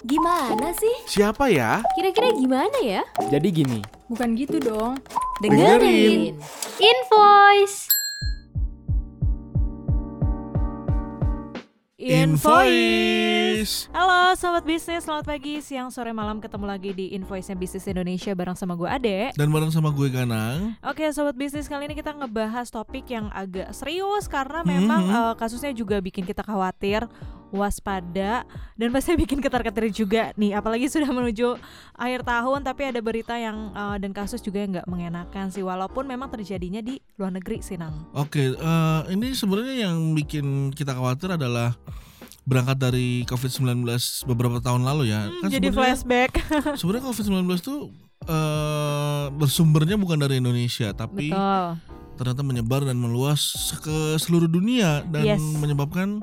Gimana sih? Siapa ya? Kira-kira gimana ya? Jadi gini, Bukan gitu dong. Dengerin. Invoice. Invoice. Halo sobat bisnis, selamat pagi, siang, sore, malam ketemu lagi di Invoice Bisnis Indonesia bareng sama gue Ade. Dan bareng sama gue Ganang. Oke sobat bisnis kali ini kita ngebahas topik yang agak serius karena memang Mhm. eh, kasusnya juga bikin kita khawatir, waspada, dan pasti bikin ketar-ketir juga nih. Apalagi sudah menuju akhir tahun tapi ada berita yang eh, dan kasus juga yang nggak mengenakan sih. Walaupun memang terjadinya di luar negeri sih Nang. Oke, eh, ini sebenarnya yang bikin kita khawatir adalah berangkat dari COVID-19 beberapa tahun lalu ya. Hmm, jadi sebenarnya- flashback. Sebenarnya COVID-19 tuh eh, bersumbernya bukan dari Indonesia, tapi Betul. ternyata menyebar dan meluas ke seluruh dunia dan Yes. menyebabkan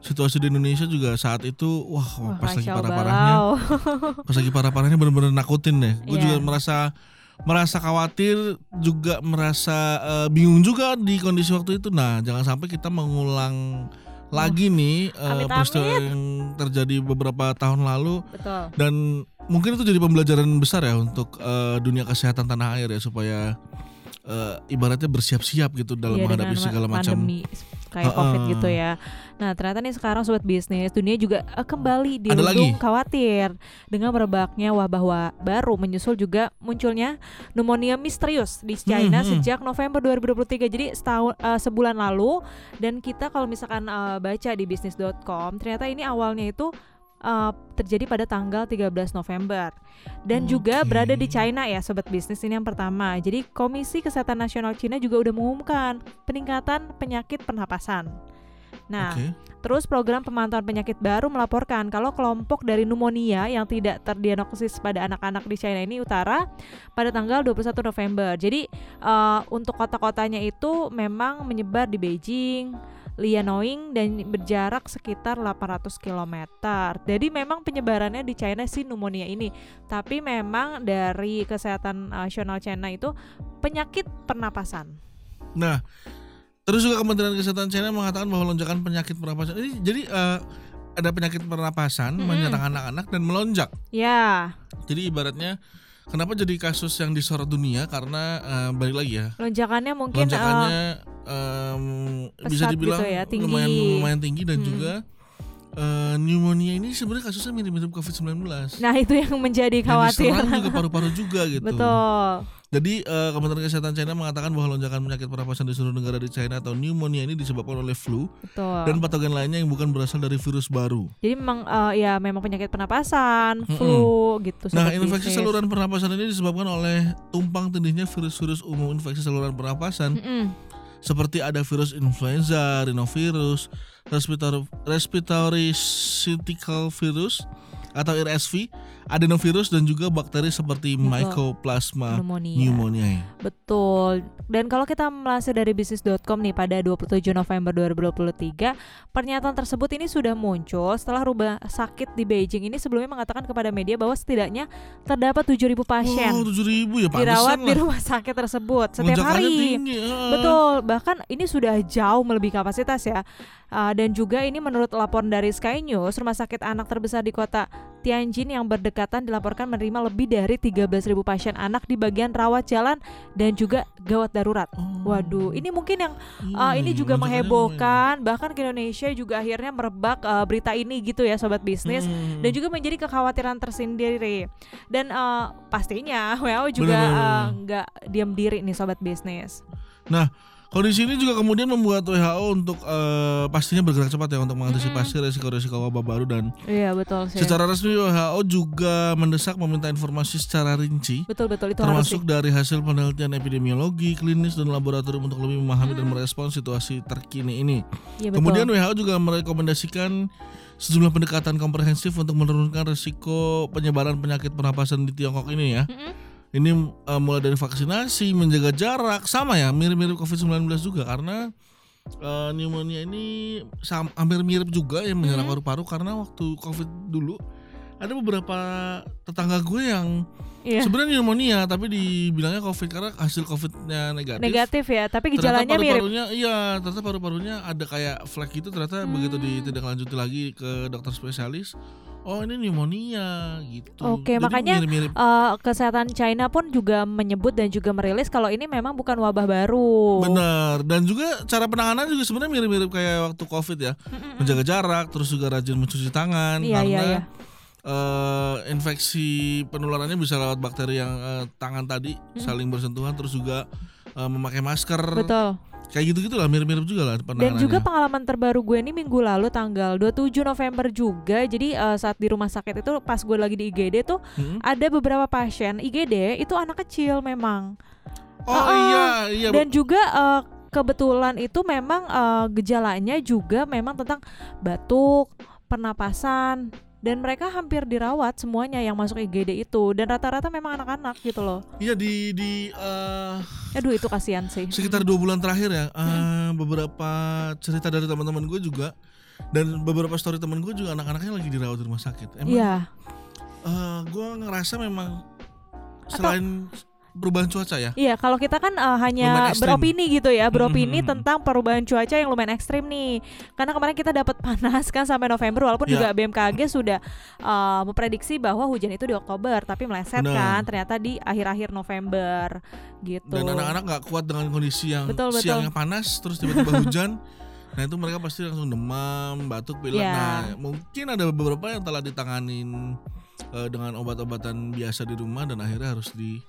situasi di Indonesia juga saat itu wah, wah, pas lagi parah-parahnya pas lagi parah-parahnya bener-bener nakutin deh. Gue Iya. juga merasa merasa khawatir, juga merasa eh, bingung juga di kondisi waktu itu. Nah, jangan sampai kita mengulang lagi nih eh, Amit-amit. peristiwa yang terjadi beberapa tahun lalu Betul. dan mungkin itu jadi pembelajaran besar ya untuk eh, dunia kesehatan tanah air ya supaya eh, ibaratnya bersiap-siap gitu dalam Iya, menghadapi segala macam. pandemi kayak Heeh. covid gitu ya. Nah ternyata nih sekarang sobat bisnis dunia juga eh, kembali dirundung khawatir dengan merebaknya wabah wa- baru menyusul juga munculnya pneumonia misterius di China Hmm, hmm. sejak November 2023. Jadi setahun eh, sebulan lalu dan kita kalau misalkan eh, baca di bisnis.com ternyata ini awalnya itu eh, terjadi pada tanggal 13 November dan juga Oke. berada di China ya sobat bisnis ini yang pertama. Jadi Komisi Kesehatan Nasional Cina juga udah mengumumkan peningkatan penyakit pernapasan. Nah, Oke. terus program pemantauan penyakit baru melaporkan kalau kelompok dari pneumonia yang tidak terdiagnosis pada anak-anak di China ini utara pada tanggal 21 November. Jadi eh, untuk kota-kotanya itu memang menyebar di Beijing, Liaoning dan berjarak sekitar 800 km. Jadi memang penyebarannya di China sih pneumonia ini, tapi memang dari Kesehatan Nasional China itu penyakit pernapasan. Nah, terus juga Kementerian Kesehatan China mengatakan bahwa lonjakan penyakit pernapasan ini jadi eh, ada penyakit pernapasan Mm-mm. menyerang anak-anak dan melonjak. Ya, Jadi ibaratnya kenapa jadi kasus yang disorot dunia karena eh, balik lagi ya lonjakannya mungkin eh, lonjakannya em, bisa pesat dibilang gitu ya, tinggi. lumayan lumayan tinggi dan Hmm. juga eh, pneumonia ini sebenarnya kasusnya mirip-mirip COVID-19. Nah itu yang menjadi khawatir. diserang juga paru-paru juga gitu. Betul. Jadi eh, Kementerian Kesehatan China mengatakan bahwa lonjakan penyakit pernapasan di seluruh negara di China atau pneumonia ini disebabkan oleh flu Betul. dan patogen lainnya yang bukan berasal dari virus baru. Jadi memang eh, ya memang penyakit pernapasan, flu gitu. Nah, infeksi saluran pernapasan ini disebabkan oleh tumpang tindihnya virus-virus umum infeksi saluran pernapasan Mm-mm. Seperti ada virus influenza, rhinovirus, respirator, respiratory syncytial virus atau RSV, adenovirus dan juga bakteri seperti Betul. Mycoplasma Pneumonia. pneumoniae. Betul. Dan kalau kita melansir dari bisnis.com nih pada 27 November 2023, pernyataan tersebut ini sudah muncul setelah rumah sakit di Beijing ini sebelumnya mengatakan kepada media bahwa setidaknya terdapat 7.000 pasien Oh, 7000 ya dirawat di rumah sakit tersebut setiap hari. tinggi, ah. Betul, bahkan ini sudah jauh melebihi kapasitas ya. Uh, dan juga ini menurut laporan dari Sky News, rumah sakit anak terbesar di kota Tianjin yang berdekatan dilaporkan menerima lebih dari 13.000 pasien anak di bagian rawat jalan dan juga gawat darurat. Oh, Waduh, ini mungkin yang uh, ini juga menghebohkan, bahkan ke Indonesia juga akhirnya merebak uh, berita ini gitu ya sobat bisnis. Hmm. Dan juga menjadi kekhawatiran tersendiri. Dan uh, pastinya WHO juga uh, nggak diam diri nih sobat bisnis. Kondisi ini juga kemudian membuat WHO untuk eh, pastinya bergerak cepat ya untuk mengantisipasi resiko-resiko wabah baru dan Iya betul sih. secara resmi WHO juga mendesak meminta informasi secara rinci betul betul itu harus termasuk dari hasil penelitian epidemiologi, klinis dan laboratorium untuk lebih memahami dan merespons situasi terkini ini. Iya, betul. Kemudian WHO juga merekomendasikan sejumlah pendekatan komprehensif untuk menurunkan resiko penyebaran penyakit pernapasan di Tiongkok ini ya. Mm-mm. Ini uh, mulai dari vaksinasi, menjaga jarak, sama ya, mirip-mirip COVID-19 juga karena uh, pneumonia ini sam- hampir mirip juga yang menyerang Mhm. paru-paru karena waktu COVID dulu ada beberapa tetangga gue yang Iya. sebenarnya pneumonia tapi dibilangnya COVID karena hasil COVID-nya negatif. negatif ya, tapi Ternyata gejalanya mirip. iya, ternyata paru-parunya ada kayak flek gitu ternyata Hmm. begitu ditindaklanjuti lagi ke dokter spesialis oh ini pneumonia gitu. Oke, Jadi makanya mirip-mirip Eh, kesehatan China pun juga menyebut dan juga merilis kalau ini memang bukan wabah baru. Benar, dan juga cara penanganan juga sebenarnya mirip-mirip kayak waktu COVID ya, menjaga jarak, terus juga rajin mencuci tangan Iya, karena iya, iya. eh, infeksi penularannya bisa lewat bakteri yang eh, tangan tadi Mm. saling bersentuhan, terus juga eh, memakai masker, Betul. Kayak gitu gitulah mirip-mirip juga lah Dan juga pengalaman terbaru gue ini minggu lalu tanggal 27 November juga. Jadi eh, saat di rumah sakit itu pas gue lagi di IGD tuh Mm-mm. ada beberapa pasien IGD itu anak kecil memang. Oh Ah, iya iya Dan juga eh, kebetulan itu memang eh, gejalanya juga memang tentang batuk, pernapasan dan mereka hampir dirawat semuanya yang masuk IGD itu dan rata-rata memang anak-anak gitu loh. iya di di eh, Aduh itu kasihan sih. sekitar dua bulan terakhir ya eh, beberapa cerita dari teman-teman gue juga dan beberapa story teman gue juga anak-anaknya lagi dirawat di rumah sakit. Emang Iya. eh, gue ngerasa memang selain perubahan cuaca ya. Iya, kalau kita kan uh, hanya beropini gitu ya, beropini Mhm. tentang perubahan cuaca yang lumayan ekstrim nih. Karena kemarin kita dapat panas kan sampai November, walaupun Ya. juga BMKG sudah uh, memprediksi bahwa hujan itu di Oktober, tapi meleset Benar. kan ternyata di akhir-akhir November gitu. Dan anak-anak nggak kuat dengan kondisi yang Betul, betul. siangnya panas terus tiba-tiba hujan. Nah itu mereka pasti langsung demam, batuk, pilek. Ya. Nah mungkin ada beberapa yang telah ditanganin eh, dengan obat-obatan biasa di rumah dan akhirnya harus di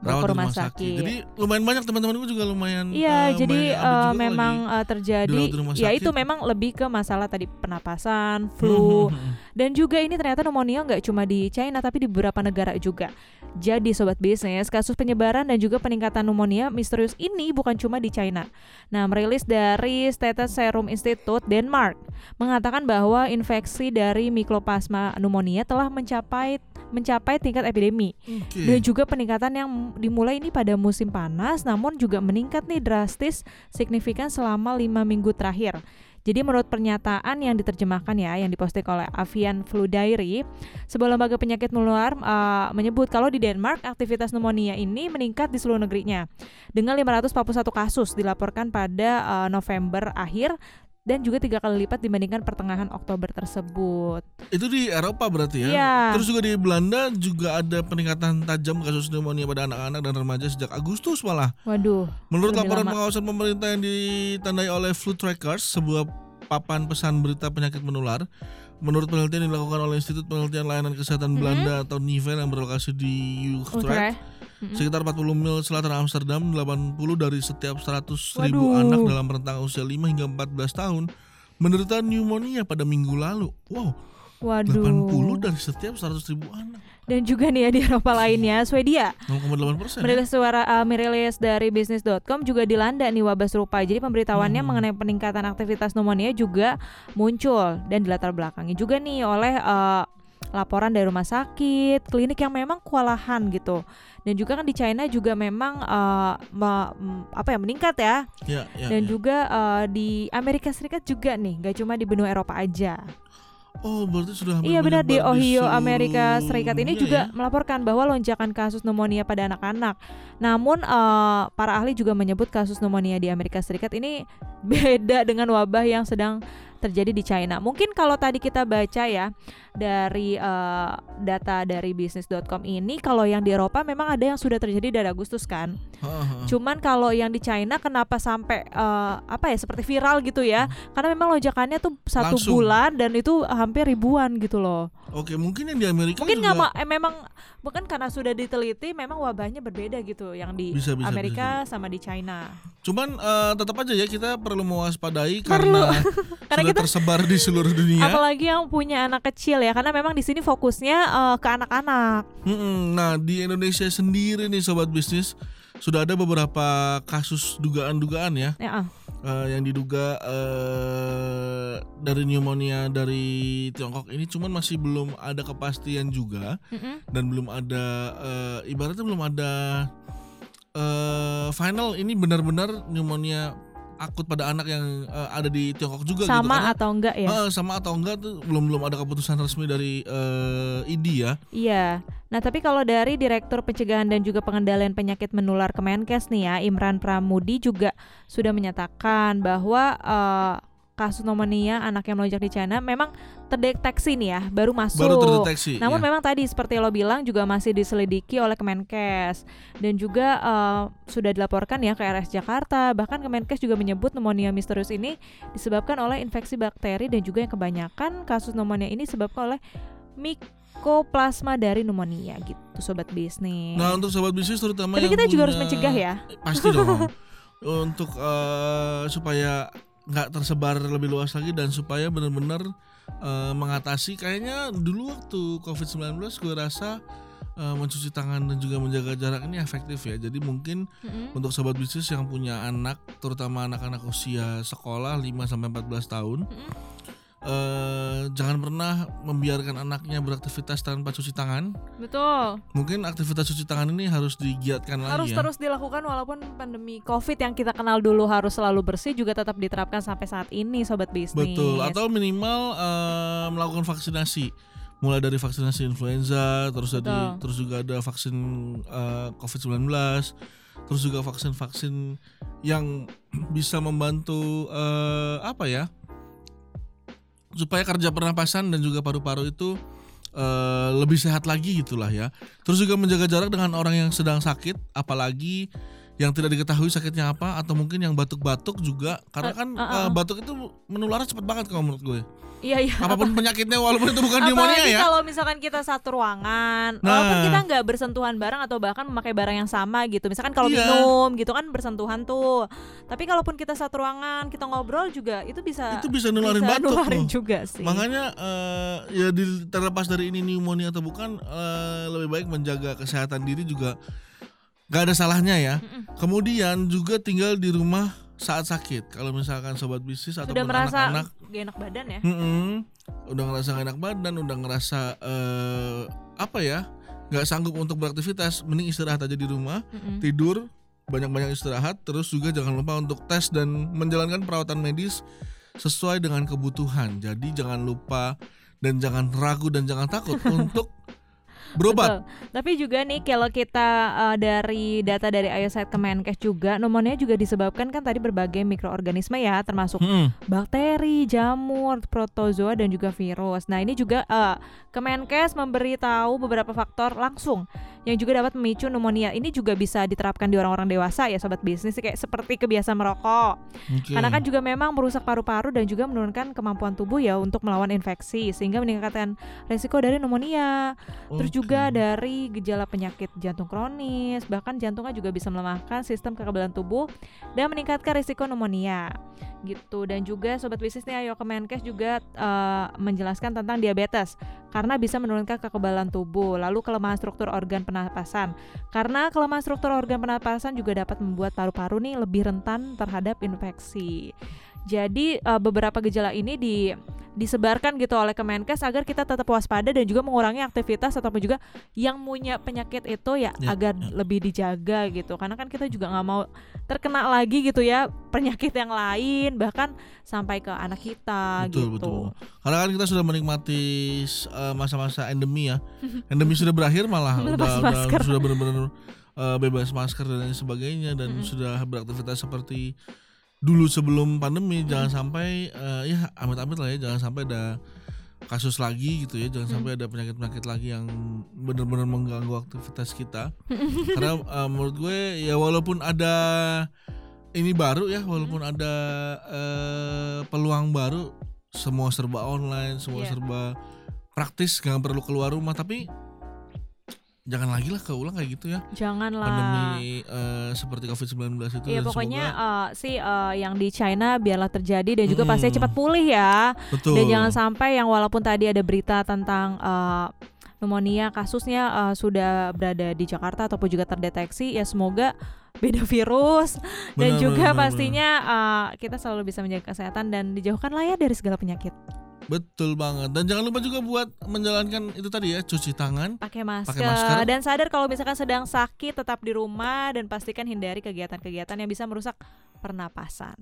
rawat ke rumah rumah sakit. sakit. Jadi lumayan banyak teman-teman gue juga lumayan. Iya, eh, jadi uh, memang uh, terjadi ya itu memang lebih ke masalah tadi penapasan, flu, Dan juga ini ternyata pneumonia nggak cuma di China tapi di beberapa negara juga. Jadi sobat bisnis, kasus penyebaran dan juga peningkatan pneumonia misterius ini bukan cuma di China. Nah, merilis dari Status Serum Institute Denmark mengatakan bahwa infeksi dari Mycoplasma pneumonia telah mencapai mencapai tingkat epidemi. Oke. Dan juga peningkatan yang dimulai ini pada musim panas namun juga meningkat nih drastis signifikan selama lima minggu terakhir. Jadi menurut pernyataan yang diterjemahkan ya yang diposting oleh Avian Flu Diary, sebuah lembaga penyakit menular uh, menyebut kalau di Denmark aktivitas pneumonia ini meningkat di seluruh negerinya dengan 541 kasus dilaporkan pada uh, November akhir dan juga tiga kali lipat dibandingkan pertengahan Oktober tersebut. Itu di Eropa berarti ya. Iya. Terus juga di Belanda juga ada peningkatan tajam kasus pneumonia pada anak-anak dan remaja sejak Agustus malah. Waduh, Menurut laporan lama. pengawasan pemerintah yang ditandai oleh Flu Trackers, sebuah papan pesan berita penyakit menular. Menurut penelitian yang dilakukan oleh Institut Penelitian Layanan Kesehatan Mhm. Belanda atau NIVEL yang berlokasi di Utrecht, Utrecht. Mhm. sekitar 40 mil selatan Amsterdam, 80 dari setiap 100 ribu Waduh. anak dalam rentang usia 5 hingga 14 tahun menderita pneumonia pada minggu lalu. Wow, Waduh. 80 dari setiap 100 ribu anak. Dan juga nih ya di Eropa lainnya, Swedia 0,8 persen. merilis suara uh, merilis dari bisnis.com juga dilanda nih wabah serupa. Jadi pemberitahuannya Hmm. mengenai peningkatan aktivitas pneumonia juga muncul dan dilatar belakangi juga nih oleh uh, laporan dari rumah sakit, klinik yang memang kewalahan gitu. Dan juga kan di China juga memang uh, me- m- apa ya meningkat ya. Ya, ya, Dan ya. juga uh, di Amerika Serikat juga nih, gak cuma di benua Eropa aja. Oh, berarti sudah Iya benar di Ohio seluruh Amerika Serikat ini dunia juga ya? melaporkan bahwa lonjakan kasus pneumonia pada anak-anak. Namun eh, para ahli juga menyebut kasus pneumonia di Amerika Serikat ini beda dengan wabah yang sedang terjadi di China. Mungkin kalau tadi kita baca ya dari eh, data dari bisnis.com ini kalau yang di Eropa memang ada yang sudah terjadi dari Agustus kan. Ha. Cuman kalau yang di China kenapa sampai eh, apa ya seperti viral gitu ya? Karena memang lonjakannya tuh satu Langsung. bulan dan itu hampir ribuan gitu loh. Oke, mungkin yang di Amerika Mungkin juga nggak ma- eh, memang bukan karena sudah diteliti memang wabahnya berbeda gitu yang di Bisa, bisa, Amerika sama di China. Cuman eh, tetap aja ya kita perlu mewaspadai karena Karena sudah kita tersebar di seluruh dunia. apalagi yang punya anak kecil ya karena memang di sini fokusnya eh, ke anak-anak. Mm-mm. Nah di Indonesia sendiri nih sobat bisnis sudah ada beberapa kasus dugaan-dugaan ya. Ya, eh, yang diduga eh, dari pneumonia dari Tiongkok ini cuman masih belum ada kepastian juga. Mm-mm. dan belum ada eh, ibaratnya belum ada eh, final. Ini benar-benar pneumonia akut pada anak yang eh, ada di Tiongkok juga gitu sama Karena- atau enggak ya? Eh, sama atau enggak tuh belum belum ada keputusan resmi dari eh, ID ya. Iya. Nah, tapi kalau dari Direktur Pencegahan dan juga Pengendalian Penyakit Menular Kemenkes nih ya, Imran Pramudi juga sudah menyatakan bahwa eh, kasus pneumonia anak yang melonjak di China memang terdeteksi nih ya, baru masuk. Baru terdeteksi. Namun ya. memang tadi seperti lo bilang juga masih diselidiki oleh Kemenkes dan juga eh, sudah dilaporkan ya ke RS Jakarta. Bahkan Kemenkes juga menyebut pneumonia misterius ini disebabkan oleh infeksi bakteri dan juga yang kebanyakan kasus pneumonia ini disebabkan oleh Mycoplasma dari pneumonia gitu sobat bisnis. Nah untuk sobat bisnis terutama Tapi yang kita juga harus punya- mencegah ya. Pasti dong. untuk eh, supaya nggak tersebar lebih luas lagi dan supaya benar-benar eh, mengatasi kayaknya dulu waktu COVID-19 gue rasa eh, mencuci tangan dan juga menjaga jarak ini efektif ya. Jadi mungkin Mm-mm. untuk sobat bisnis yang punya anak terutama anak-anak usia sekolah 5 sampai 14 tahun Mm-mm. Eh, jangan pernah membiarkan anaknya beraktivitas tanpa cuci tangan. Betul. Mungkin aktivitas cuci tangan ini harus digiatkan harus lagi ya. terus dilakukan walaupun pandemi COVID yang kita kenal dulu harus selalu bersih juga tetap diterapkan sampai saat ini sobat bisnis. Betul, atau minimal eh, melakukan vaksinasi. Mulai dari vaksinasi influenza, terus ada terus juga ada vaksin eh, COVID-19, terus juga vaksin-vaksin yang bisa membantu eh, apa ya? Supaya kerja pernapasan dan juga paru-paru itu eh, lebih sehat lagi gitulah ya. Terus juga menjaga jarak dengan orang yang sedang sakit, apalagi yang tidak diketahui sakitnya apa atau mungkin yang batuk-batuk juga karena Eh, kan eh, eh. eh, batuk itu menular cepat banget kalau menurut gue. Iya iya. Apa pun penyakitnya walaupun itu bukan pneumonia ya. kalau misalkan kita satu ruangan, Nah. walaupun kita nggak bersentuhan bareng atau bahkan memakai barang yang sama gitu. Misalkan kalau Iya. minum gitu kan bersentuhan tuh. Tapi kalaupun kita satu ruangan, kita ngobrol juga itu bisa Itu bisa nularin bisa batuk nularin loh. juga sih. Makanya eh, ya di, terlepas dari ini pneumonia atau bukan eh, lebih baik menjaga kesehatan diri juga nggak ada salahnya ya. Mm-mm. Kemudian juga tinggal di rumah saat sakit. Kalau misalkan sobat bisnis atau merasa anak-anak gak enak badan ya? Mm-mm. udah ngerasa gak enak badan, udah ngerasa eh, apa ya, nggak sanggup untuk beraktivitas, mending istirahat aja di rumah, Mm-mm. tidur, banyak-banyak istirahat, terus juga jangan lupa untuk tes dan menjalankan perawatan medis sesuai dengan kebutuhan. Jadi jangan lupa dan jangan ragu dan jangan takut untuk berobat. Betul. Tapi juga nih kalau kita eh, dari data dari IOSite Kemenkes juga pneumonia juga disebabkan kan tadi berbagai mikroorganisme ya termasuk Hmm, bakteri, jamur, protozoa dan juga virus. Nah, ini juga eh, Kemenkes memberitahu beberapa faktor langsung yang juga dapat memicu pneumonia. Ini juga bisa diterapkan di orang-orang dewasa ya sobat bisnis kayak seperti kebiasaan merokok. oke. Karena kan juga memang merusak paru-paru dan juga menurunkan kemampuan tubuh ya untuk melawan infeksi sehingga meningkatkan resiko dari pneumonia. Terus Oke. juga dari gejala penyakit jantung kronis, bahkan jantungnya juga bisa melemahkan sistem kekebalan tubuh dan meningkatkan risiko pneumonia. Gitu dan juga sobat bisnis nih ayo Kemenkes juga eh, menjelaskan tentang diabetes karena bisa menurunkan kekebalan tubuh, lalu kelemahan struktur organ pernapasan. Karena kelemahan struktur organ pernapasan juga dapat membuat paru-paru nih lebih rentan terhadap infeksi. Jadi eh, beberapa gejala ini di disebarkan gitu oleh Kemenkes agar kita tetap waspada dan juga mengurangi aktivitas ataupun juga yang punya penyakit itu ya, Ya, agar ya. lebih dijaga gitu karena kan kita juga nggak mau terkena lagi gitu ya penyakit yang lain bahkan sampai ke anak kita Betul, gitu. betul. Karena kan kita sudah menikmati eh, masa-masa endemi ya. Endemi sudah berakhir malah udah, udah sudah benar-benar eh, bebas masker dan lain sebagainya dan Mm-mm. sudah beraktivitas seperti dulu sebelum pandemi. Jangan sampai eh, ya amit-amit lah ya, jangan sampai ada kasus lagi gitu ya, jangan Mm. sampai ada penyakit-penyakit lagi yang benar-benar mengganggu aktivitas kita. Karena eh, menurut gue ya walaupun ada ini baru ya, walaupun Mm. ada eh, peluang baru, semua serba online, semua Iya. serba praktis, nggak perlu keluar rumah. Tapi jangan lagi lah keulang kayak gitu ya. Janganlah. Pandemi eh, seperti COVID-19 itu. Iya dan pokoknya eh, sih eh, yang di China biarlah terjadi dan juga pasti Mm-mm. cepat pulih ya. betul. Dan jangan sampai yang walaupun tadi ada berita tentang eh, pneumonia kasusnya eh, sudah berada di Jakarta ataupun juga terdeteksi ya semoga beda virus dan Benar, juga benar, benar, pastinya eh, kita selalu bisa menjaga kesehatan dan dijauhkan lah ya dari segala penyakit. Betul banget. Dan jangan lupa juga buat menjalankan itu tadi ya, cuci tangan. Pakai masker. masker. dan sadar kalau misalkan sedang sakit tetap di rumah dan pastikan hindari kegiatan-kegiatan yang bisa merusak pernapasan.